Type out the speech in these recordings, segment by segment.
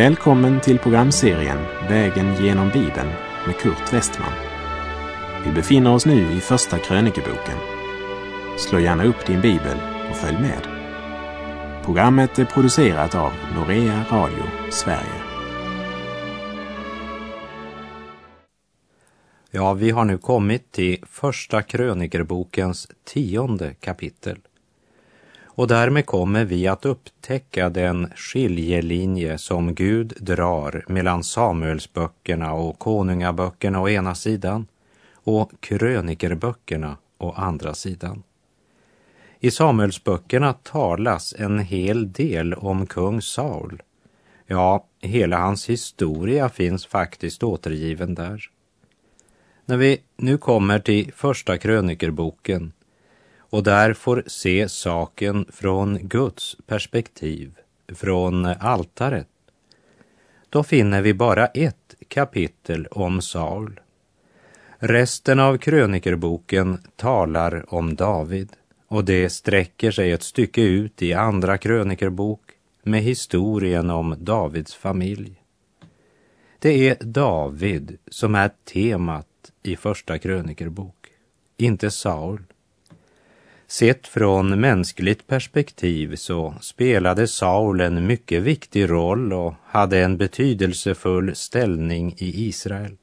Välkommen till programserien Vägen genom Bibeln med Kurt Westman. Vi befinner oss nu i Första krönikeboken. Slå gärna upp din bibel och följ med. Programmet är producerat av Norea Radio Sverige. Ja, vi har nu kommit till Första krönikerbokens tionde kapitel. Och därmed kommer vi att upptäcka den skiljelinje som Gud drar mellan Samuelsböckerna och Konungaböckerna å ena sidan och krönikerböckerna å andra sidan. I Samuelsböckerna talas en hel del om kung Saul. Ja, hela hans historia finns faktiskt återgiven där. När vi nu kommer till Första krönikerboken och där får se saken från Guds perspektiv, från altaret, då finner vi bara ett kapitel om Saul. Resten av krönikerboken talar om David och det sträcker sig ett stycke ut i Andra krönikerbok med historien om Davids familj. Det är David som är temat i Första krönikerbok, inte Saul. Sett från mänskligt perspektiv så spelade Saul en mycket viktig roll och hade en betydelsefull ställning i Israel.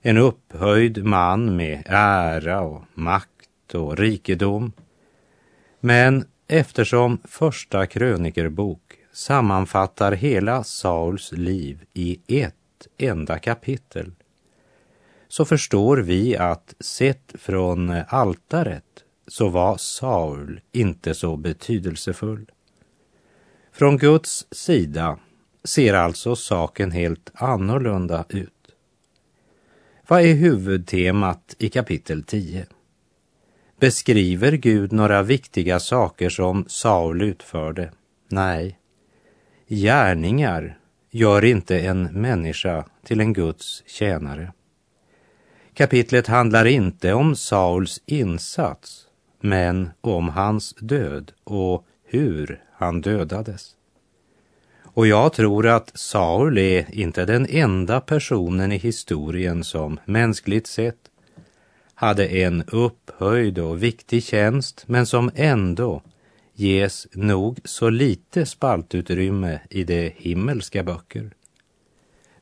En upphöjd man med ära och makt och rikedom. Men eftersom Första krönikerbok sammanfattar hela Sauls liv i ett enda kapitel så förstår vi att sett från altaret så var Saul inte så betydelsefull. Från Guds sida ser alltså saken helt annorlunda ut. Vad är huvudtemat i kapitel 10? Beskriver Gud några viktiga saker som Saul utförde? Nej. Gärningar gör inte en människa till en Guds tjänare. Kapitlet handlar inte om Sauls insats men om hans död och hur han dödades. Och jag tror att Saul är inte den enda personen i historien som mänskligt sett hade en upphöjd och viktig tjänst men som ändå ges nog så lite spaltutrymme i de himmelska böcker.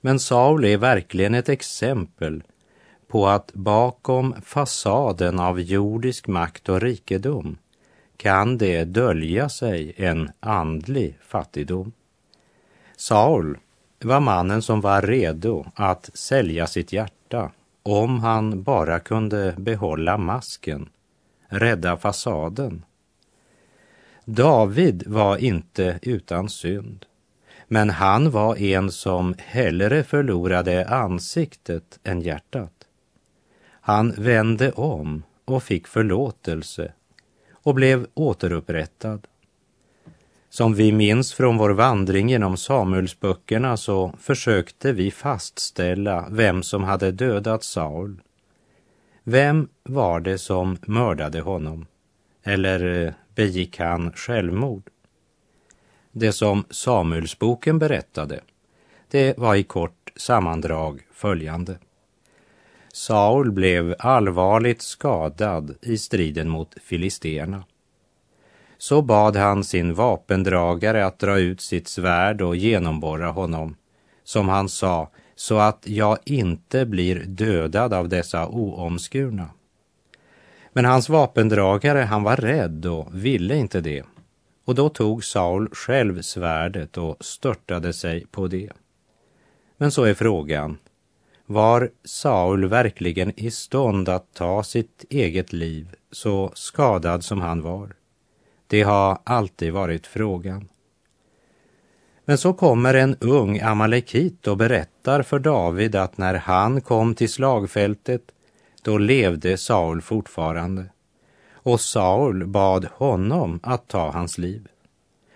Men Saul är verkligen ett exempel på att bakom fasaden av jordisk makt och rikedom kan det dölja sig en andlig fattigdom. Saul var mannen som var redo att sälja sitt hjärta om han bara kunde behålla masken, rädda fasaden. David var inte utan synd, men han var en som hellre förlorade ansiktet än hjärtat. Han vände om och fick förlåtelse och blev återupprättad. Som vi minns från vår vandring genom Samuelsböckerna så försökte vi fastställa vem som hade dödat Saul. Vem var det som mördade honom? Eller eh, begick han självmord? Det som Samuelsboken berättade, det var i kort sammandrag följande. Saul blev allvarligt skadad i striden mot filisterna. Så bad han sin vapendragare att dra ut sitt svärd och genomborra honom, som han sa, så att jag inte blir dödad av dessa oomskurna. Men hans vapendragare, han var rädd och ville inte det. Och då tog Saul själv svärdet och störtade sig på det. Men så är frågan, var Saul verkligen i stånd att ta sitt eget liv så skadad som han var? Det har alltid varit frågan. Men så kommer en ung amalekit och berättar för David att när han kom till slagfältet, då levde Saul fortfarande. Och Saul bad honom att ta hans liv.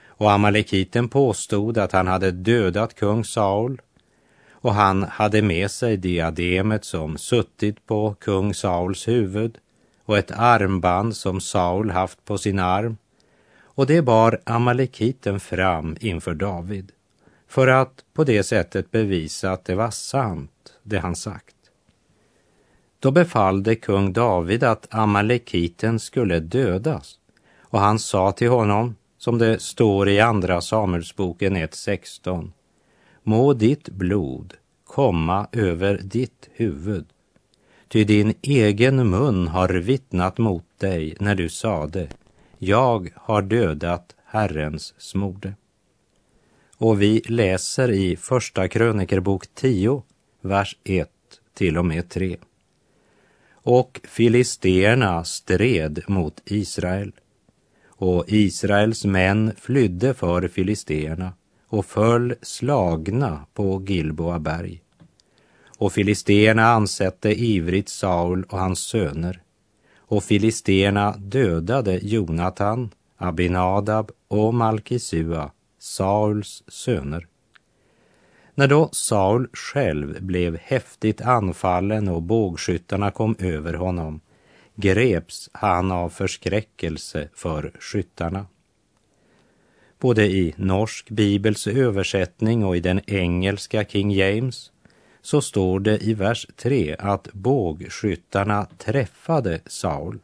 Och amalekiten påstod att han hade dödat kung Saul och han hade med sig diademet som suttit på kung Sauls huvud och ett armband som Saul haft på sin arm och det bar amalekiten fram inför David för att på det sättet bevisa att det var sant, det han sagt. Då befallde kung David att Amalekiten skulle dödas och han sa till honom, som det står i Andra Samuelsboken 1.16, må ditt blod komma över ditt huvud, ty din egen mun har vittnat mot dig när du sade, jag har dödat Herrens smorde. Och vi läser i Första krönikerbok 10, vers 1 till och med 3. Och filisterna stred mot Israel. Och Israels män flydde för filisterna och föll slagna på Gilboa berg. Och filisterna ansatte ivrigt Saul och hans söner. Och filisterna dödade Jonatan, Abinadab och Malkisua, Sauls söner. När då Saul själv blev häftigt anfallen och bågskyttarna kom över honom greps han av förskräckelse för skyttarna. Både i norsk bibels översättning och i den engelska King James så står det i vers 3 att bågskyttarna träffade Saul.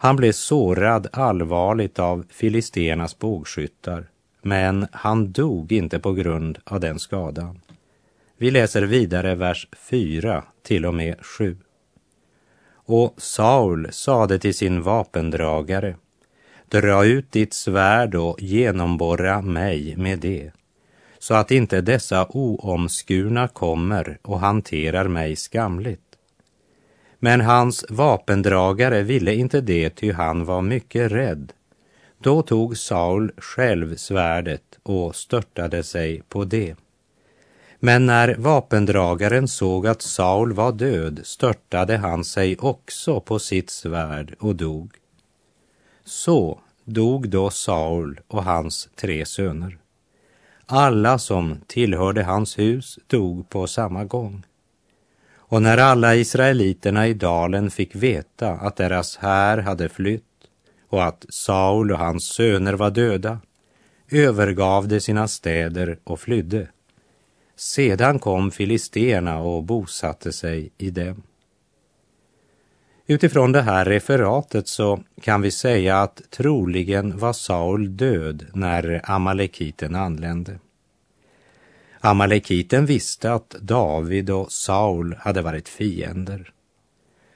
Han blev sårad allvarligt av filisternas bågskyttar, men han dog inte på grund av den skadan. Vi läser vidare vers 4 till och med 7. Och Saul sade till sin vapendragare, dra ut ditt svärd och genomborra mig med det, så att inte dessa oomskurna kommer och hanterar mig skamligt. Men hans vapendragare ville inte det, ty han var mycket rädd. Då tog Saul själv svärdet och störtade sig på det. Men när vapendragaren såg att Saul var död störtade han sig också på sitt svärd och dog. Så dog då Saul och hans tre söner. Alla som tillhörde hans hus dog på samma gång. Och när alla israeliterna i dalen fick veta att deras här hade flytt och att Saul och hans söner var döda övergav de sina städer och flydde. Sedan kom filisterna och bosatte sig i dem. Utifrån det här referatet så kan vi säga att troligen var Saul död när amalekiten anlände. Amalekiten visste att David och Saul hade varit fiender.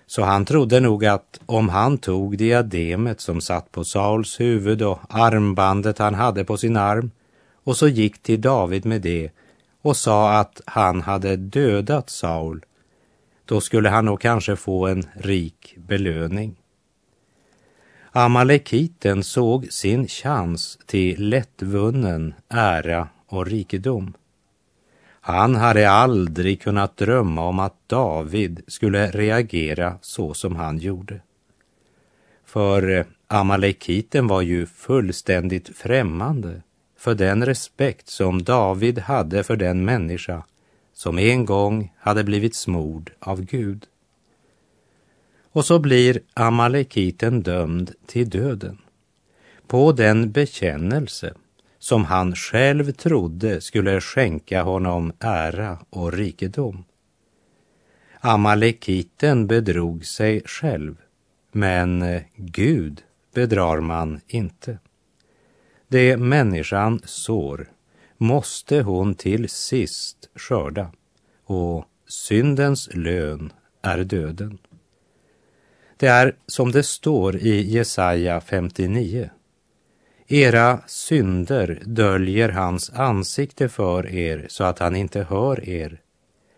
Så han trodde nog att om han tog diademet som satt på Sauls huvud och armbandet han hade på sin arm och så gick till David med det och sa att han hade dödat Saul, då skulle han nog kanske få en rik belöning. Amalekiten såg sin chans till lättvunnen ära och rikedom. Han hade aldrig kunnat drömma om att David skulle reagera så som han gjorde. För eh, Amalekiten var ju fullständigt främmande för den respekt som David hade för den människa som en gång hade blivit smord av Gud. Och så blir Amalekiten dömd till döden på den bekännelse som han själv trodde skulle skänka honom ära och rikedom. Amalekiten bedrog sig själv, men Gud bedrar man inte. Det människan sår måste hon till sist skörda och syndens lön är döden. Det är som det står i Jesaja 59 era synder döljer hans ansikte för er så att han inte hör er.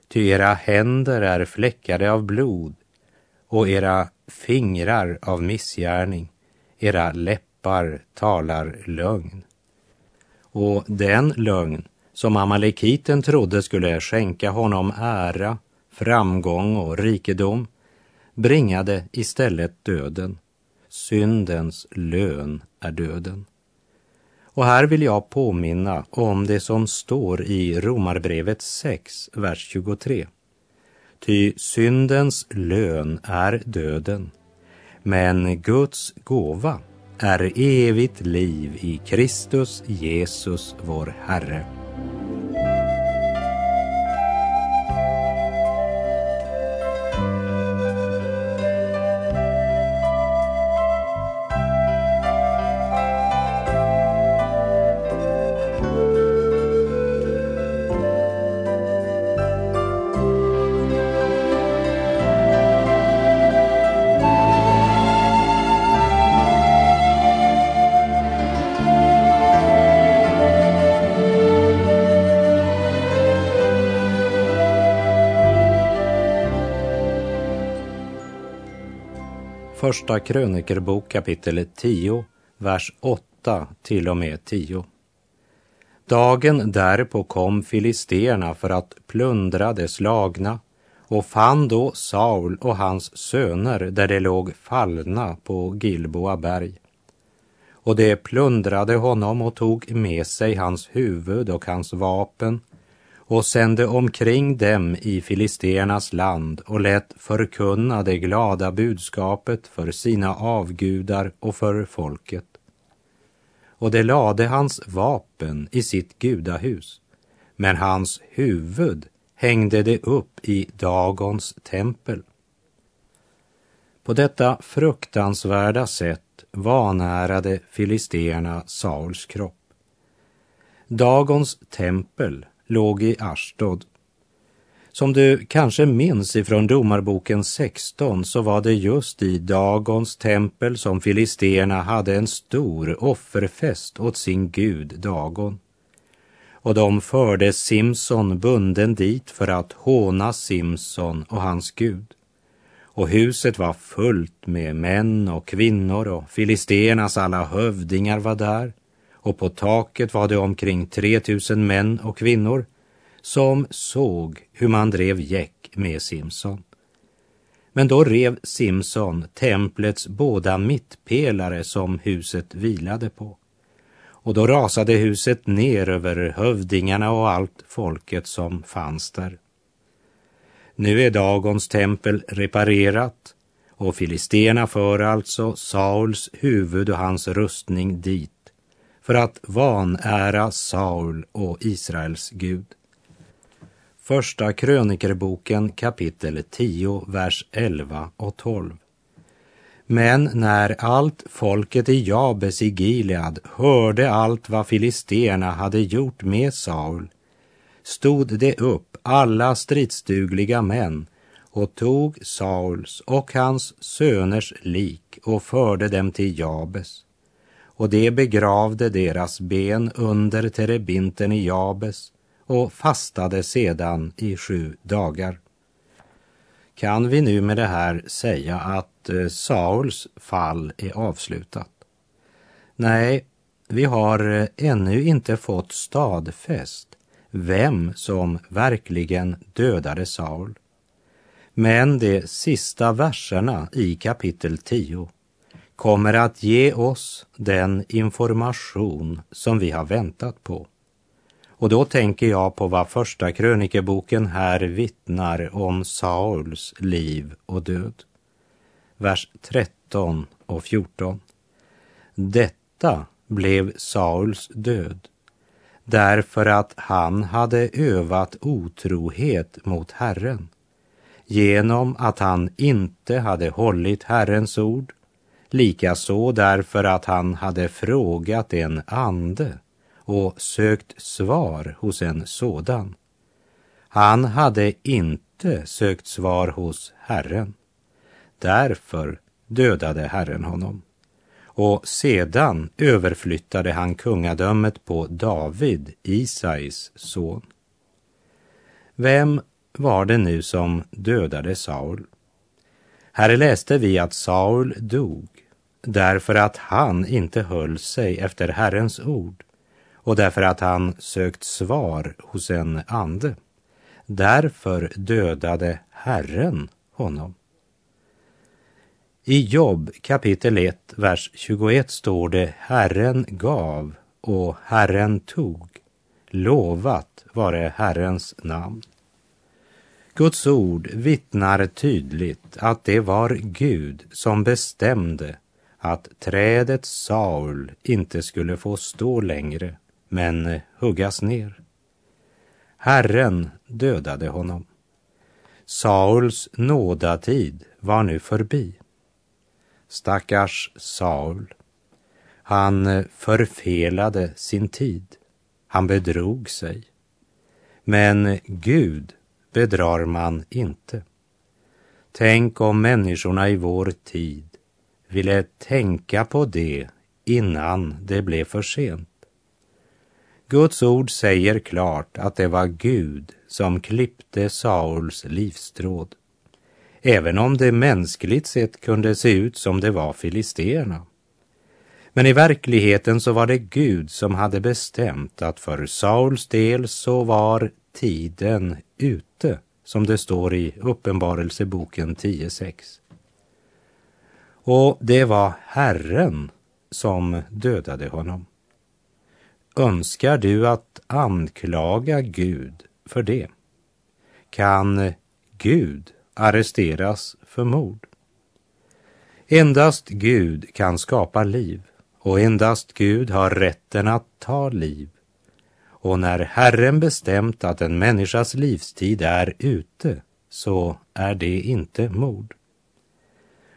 Ty era händer är fläckade av blod och era fingrar av missgärning. Era läppar talar lögn. Och den lögn som amalekiten trodde skulle skänka honom ära, framgång och rikedom bringade istället döden. Syndens lön är döden. Och här vill jag påminna om det som står i Romarbrevet 6, vers 23. Ty syndens lön är döden, men Guds gåva är evigt liv i Kristus Jesus, vår Herre. Första krönikerbok kapitel 10, vers 8 till och med 10. Dagen därpå kom filisterna för att plundra de slagna och fann då Saul och hans söner där de låg fallna på Gilboa berg. Och de plundrade honom och tog med sig hans huvud och hans vapen och sände omkring dem i filisternas land och lät förkunna det glada budskapet för sina avgudar och för folket. Och de lade hans vapen i sitt gudahus, men hans huvud hängde det upp i Dagons tempel. På detta fruktansvärda sätt vanärade filisterna Sauls kropp. Dagons tempel låg i Ashdod. Som du kanske minns ifrån Domarboken 16 så var det just i Dagons tempel som filisterna hade en stor offerfest åt sin gud Dagon. Och de förde Simson bunden dit för att håna Simson och hans gud. Och huset var fullt med män och kvinnor och filisternas alla hövdingar var där och på taket var det omkring 3000 män och kvinnor som såg hur man drev gäck med Simson. Men då rev Simson templets båda mittpelare som huset vilade på. Och då rasade huset ner över hövdingarna och allt folket som fanns där. Nu är Dagons tempel reparerat och filisterna för alltså Sauls huvud och hans rustning dit för att vanära Saul och Israels Gud. Första krönikerboken kapitel 10, vers 11 och 12. Men när allt folket i Jabes i Gilead hörde allt vad filisterna hade gjort med Saul stod det upp alla stridsdugliga män och tog Sauls och hans söners lik och förde dem till Jabes och de begravde deras ben under terebinten i Jabes och fastade sedan i sju dagar. Kan vi nu med det här säga att eh, Sauls fall är avslutat? Nej, vi har eh, ännu inte fått stadfäst vem som verkligen dödade Saul. Men de sista verserna i kapitel 10 kommer att ge oss den information som vi har väntat på. Och då tänker jag på vad första krönikeboken här vittnar om Sauls liv och död. Vers 13 och 14. Detta blev Sauls död därför att han hade övat otrohet mot Herren genom att han inte hade hållit Herrens ord likaså därför att han hade frågat en ande och sökt svar hos en sådan. Han hade inte sökt svar hos Herren. Därför dödade Herren honom. Och sedan överflyttade han kungadömet på David, Isais son. Vem var det nu som dödade Saul? Här läste vi att Saul dog därför att han inte höll sig efter Herrens ord och därför att han sökt svar hos en ande. Därför dödade Herren honom. I Jobb kapitel 1, vers 21 står det Herren gav och Herren tog. Lovat vare Herrens namn. Guds ord vittnar tydligt att det var Gud som bestämde att trädet Saul inte skulle få stå längre, men huggas ner. Herren dödade honom. Sauls nådatid var nu förbi. Stackars Saul. Han förfelade sin tid. Han bedrog sig. Men Gud bedrar man inte. Tänk om människorna i vår tid ville tänka på det innan det blev för sent. Guds ord säger klart att det var Gud som klippte Sauls livstråd. även om det mänskligt sett kunde se ut som det var filisterna. Men i verkligheten så var det Gud som hade bestämt att för Sauls del så var tiden ute, som det står i Uppenbarelseboken 10.6. Och det var Herren som dödade honom. Önskar du att anklaga Gud för det? Kan Gud arresteras för mord? Endast Gud kan skapa liv och endast Gud har rätten att ta liv. Och när Herren bestämt att en människas livstid är ute så är det inte mord.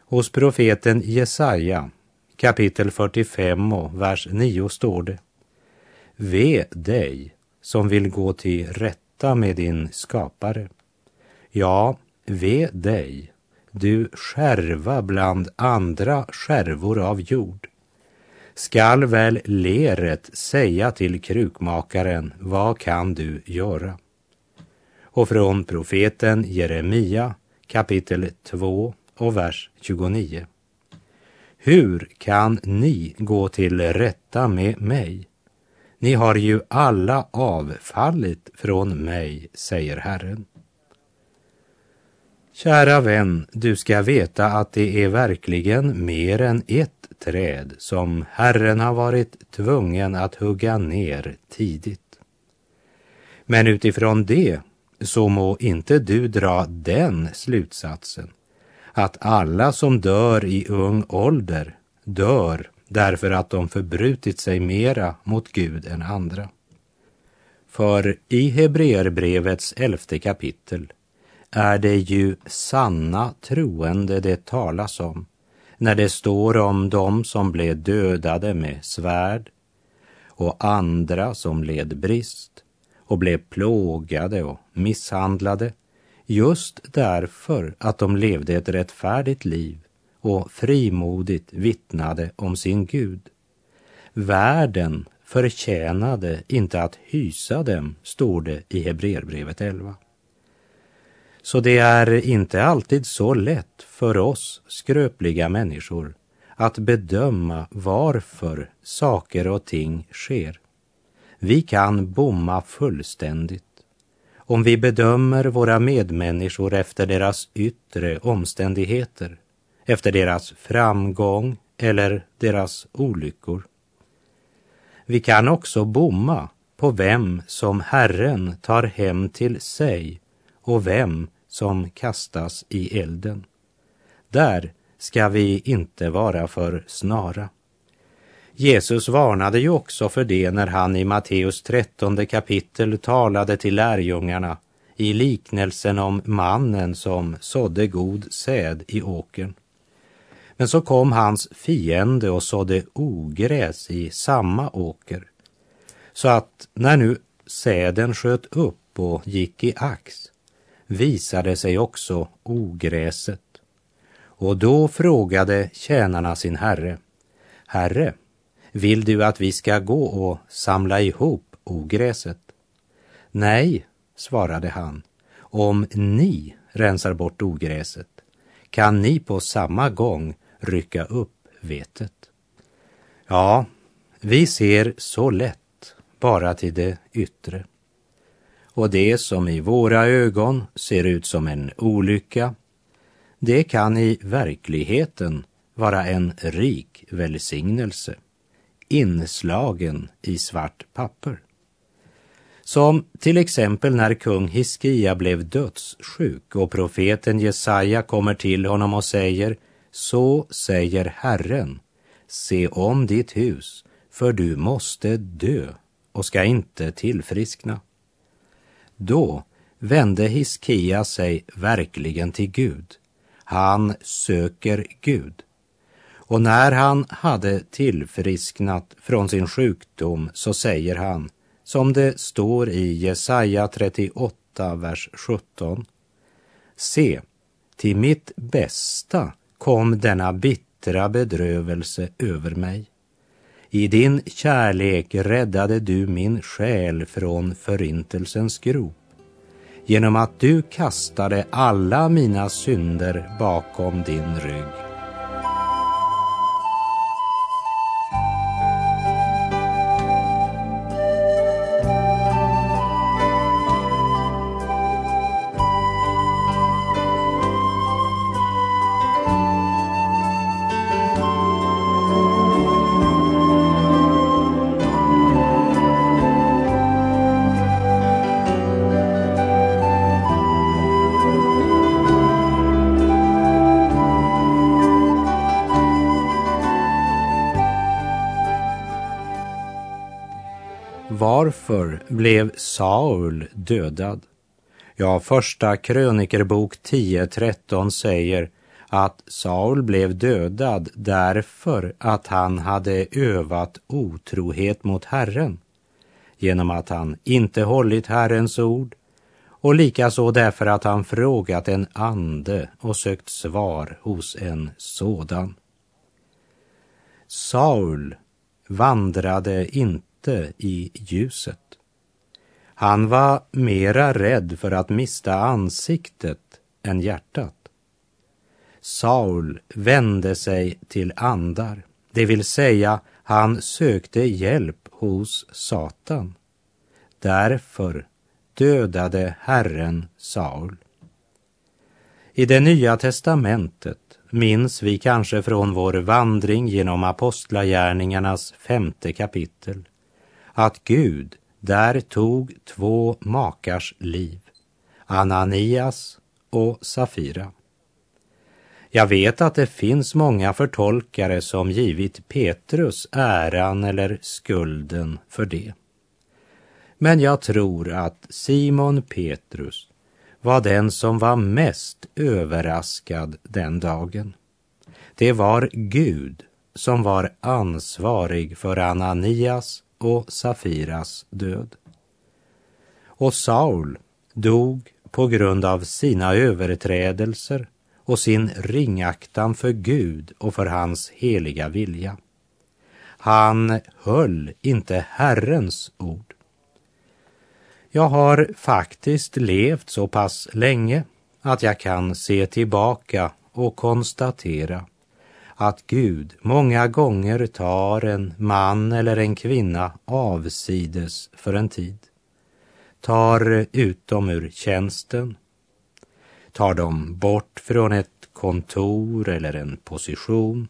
Hos profeten Jesaja kapitel 45 och vers 9 står det Ve dig som vill gå till rätta med din skapare. Ja, ve dig, du skärva bland andra skärvor av jord. Skall väl leret säga till krukmakaren, vad kan du göra? Och från profeten Jeremia kapitel 2 och vers 29. Hur kan ni gå till rätta med mig? Ni har ju alla avfallit från mig, säger Herren. Kära vän, du ska veta att det är verkligen mer än ett träd som Herren har varit tvungen att hugga ner tidigt. Men utifrån det så må inte du dra den slutsatsen att alla som dör i ung ålder dör därför att de förbrutit sig mera mot Gud än andra. För i Hebreerbrevets elfte kapitel är det ju sanna troende det talas om när det står om dem som blev dödade med svärd och andra som led brist och blev plågade och misshandlade just därför att de levde ett rättfärdigt liv och frimodigt vittnade om sin Gud. Världen förtjänade inte att hysa dem, står det i Hebreerbrevet 11. Så det är inte alltid så lätt för oss skröpliga människor att bedöma varför saker och ting sker. Vi kan bomma fullständigt om vi bedömer våra medmänniskor efter deras yttre omständigheter, efter deras framgång eller deras olyckor. Vi kan också bomma på vem som Herren tar hem till sig och vem som kastas i elden. Där ska vi inte vara för snara. Jesus varnade ju också för det när han i Matteus 13 kapitel talade till lärjungarna i liknelsen om mannen som sådde god säd i åkern. Men så kom hans fiende och sådde ogräs i samma åker. Så att när nu säden sköt upp och gick i ax visade sig också ogräset. Och då frågade tjänarna sin herre, Herre, vill du att vi ska gå och samla ihop ogräset? Nej, svarade han, om ni rensar bort ogräset kan ni på samma gång rycka upp vetet. Ja, vi ser så lätt bara till det yttre. Och det som i våra ögon ser ut som en olycka, det kan i verkligheten vara en rik välsignelse inslagen i svart papper. Som till exempel när kung Hiskia blev dödssjuk och profeten Jesaja kommer till honom och säger Så säger Herren, se om ditt hus, för du måste dö och ska inte tillfriskna. Då vände Hiskia sig verkligen till Gud. Han söker Gud. Och när han hade tillfrisknat från sin sjukdom så säger han, som det står i Jesaja 38, vers 17. Se, till mitt bästa kom denna bittra bedrövelse över mig. I din kärlek räddade du min själ från förintelsens grop. genom att du kastade alla mina synder bakom din rygg. Varför blev Saul dödad? Ja, första krönikerbok 10.13 säger att Saul blev dödad därför att han hade övat otrohet mot Herren genom att han inte hållit Herrens ord och likaså därför att han frågat en ande och sökt svar hos en sådan. Saul vandrade inte inte i ljuset. Han var mera rädd för att mista ansiktet än hjärtat. Saul vände sig till andar, det vill säga han sökte hjälp hos Satan. Därför dödade Herren Saul. I det nya testamentet minns vi kanske från vår vandring genom Apostlagärningarnas femte kapitel att Gud där tog två makars liv, Ananias och Safira. Jag vet att det finns många förtolkare som givit Petrus äran eller skulden för det. Men jag tror att Simon Petrus var den som var mest överraskad den dagen. Det var Gud som var ansvarig för Ananias och Safiras död. Och Saul dog på grund av sina överträdelser och sin ringaktan för Gud och för hans heliga vilja. Han höll inte Herrens ord. Jag har faktiskt levt så pass länge att jag kan se tillbaka och konstatera att Gud många gånger tar en man eller en kvinna avsides för en tid, tar ut dem ur tjänsten, tar dem bort från ett kontor eller en position.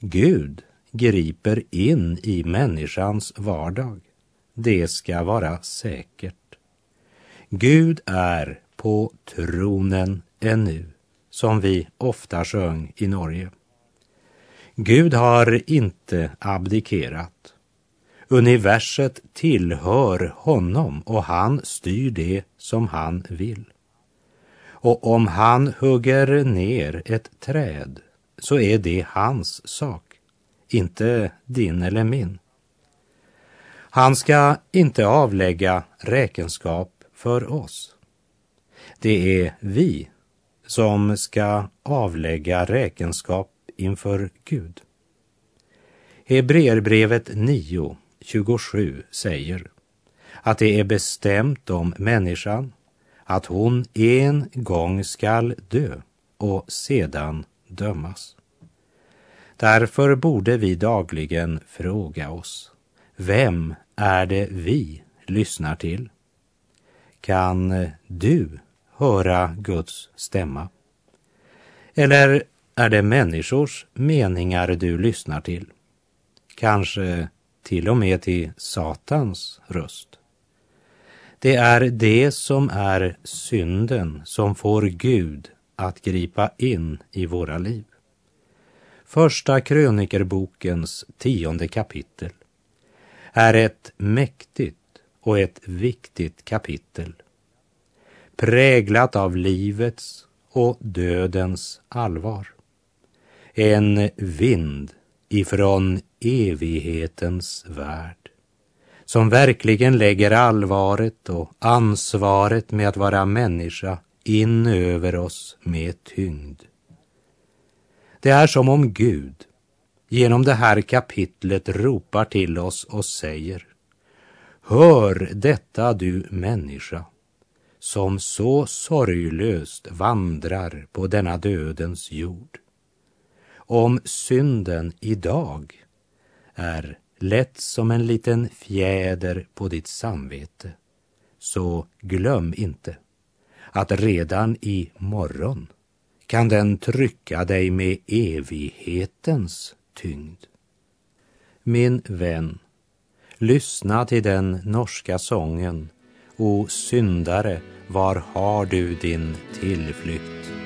Gud griper in i människans vardag. Det ska vara säkert. Gud är på tronen ännu, som vi ofta sjöng i Norge. Gud har inte abdikerat. Universet tillhör honom och han styr det som han vill. Och om han hugger ner ett träd så är det hans sak, inte din eller min. Han ska inte avlägga räkenskap för oss. Det är vi som ska avlägga räkenskap inför Gud. Hebreerbrevet 9.27 säger att det är bestämt om människan att hon en gång skall dö och sedan dömas. Därför borde vi dagligen fråga oss, vem är det vi lyssnar till? Kan du höra Guds stämma? Eller är det människors meningar du lyssnar till? Kanske till och med till Satans röst? Det är det som är synden som får Gud att gripa in i våra liv. Första krönikerbokens tionde kapitel är ett mäktigt och ett viktigt kapitel präglat av livets och dödens allvar en vind ifrån evighetens värld som verkligen lägger allvaret och ansvaret med att vara människa in över oss med tyngd. Det är som om Gud genom det här kapitlet ropar till oss och säger Hör detta du människa som så sorglöst vandrar på denna dödens jord. Om synden idag är lätt som en liten fjäder på ditt samvete, så glöm inte att redan i morgon kan den trycka dig med evighetens tyngd. Min vän, lyssna till den norska sången O syndare, var har du din tillflykt?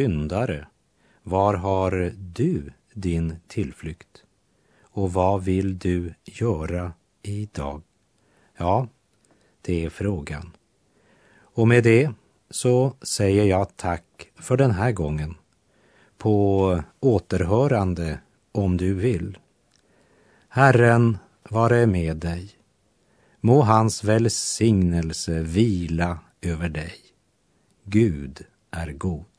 Syndare, var har du din tillflykt? Och vad vill du göra idag? Ja, det är frågan. Och med det så säger jag tack för den här gången. På återhörande om du vill. Herren vare med dig. Må hans välsignelse vila över dig. Gud är god.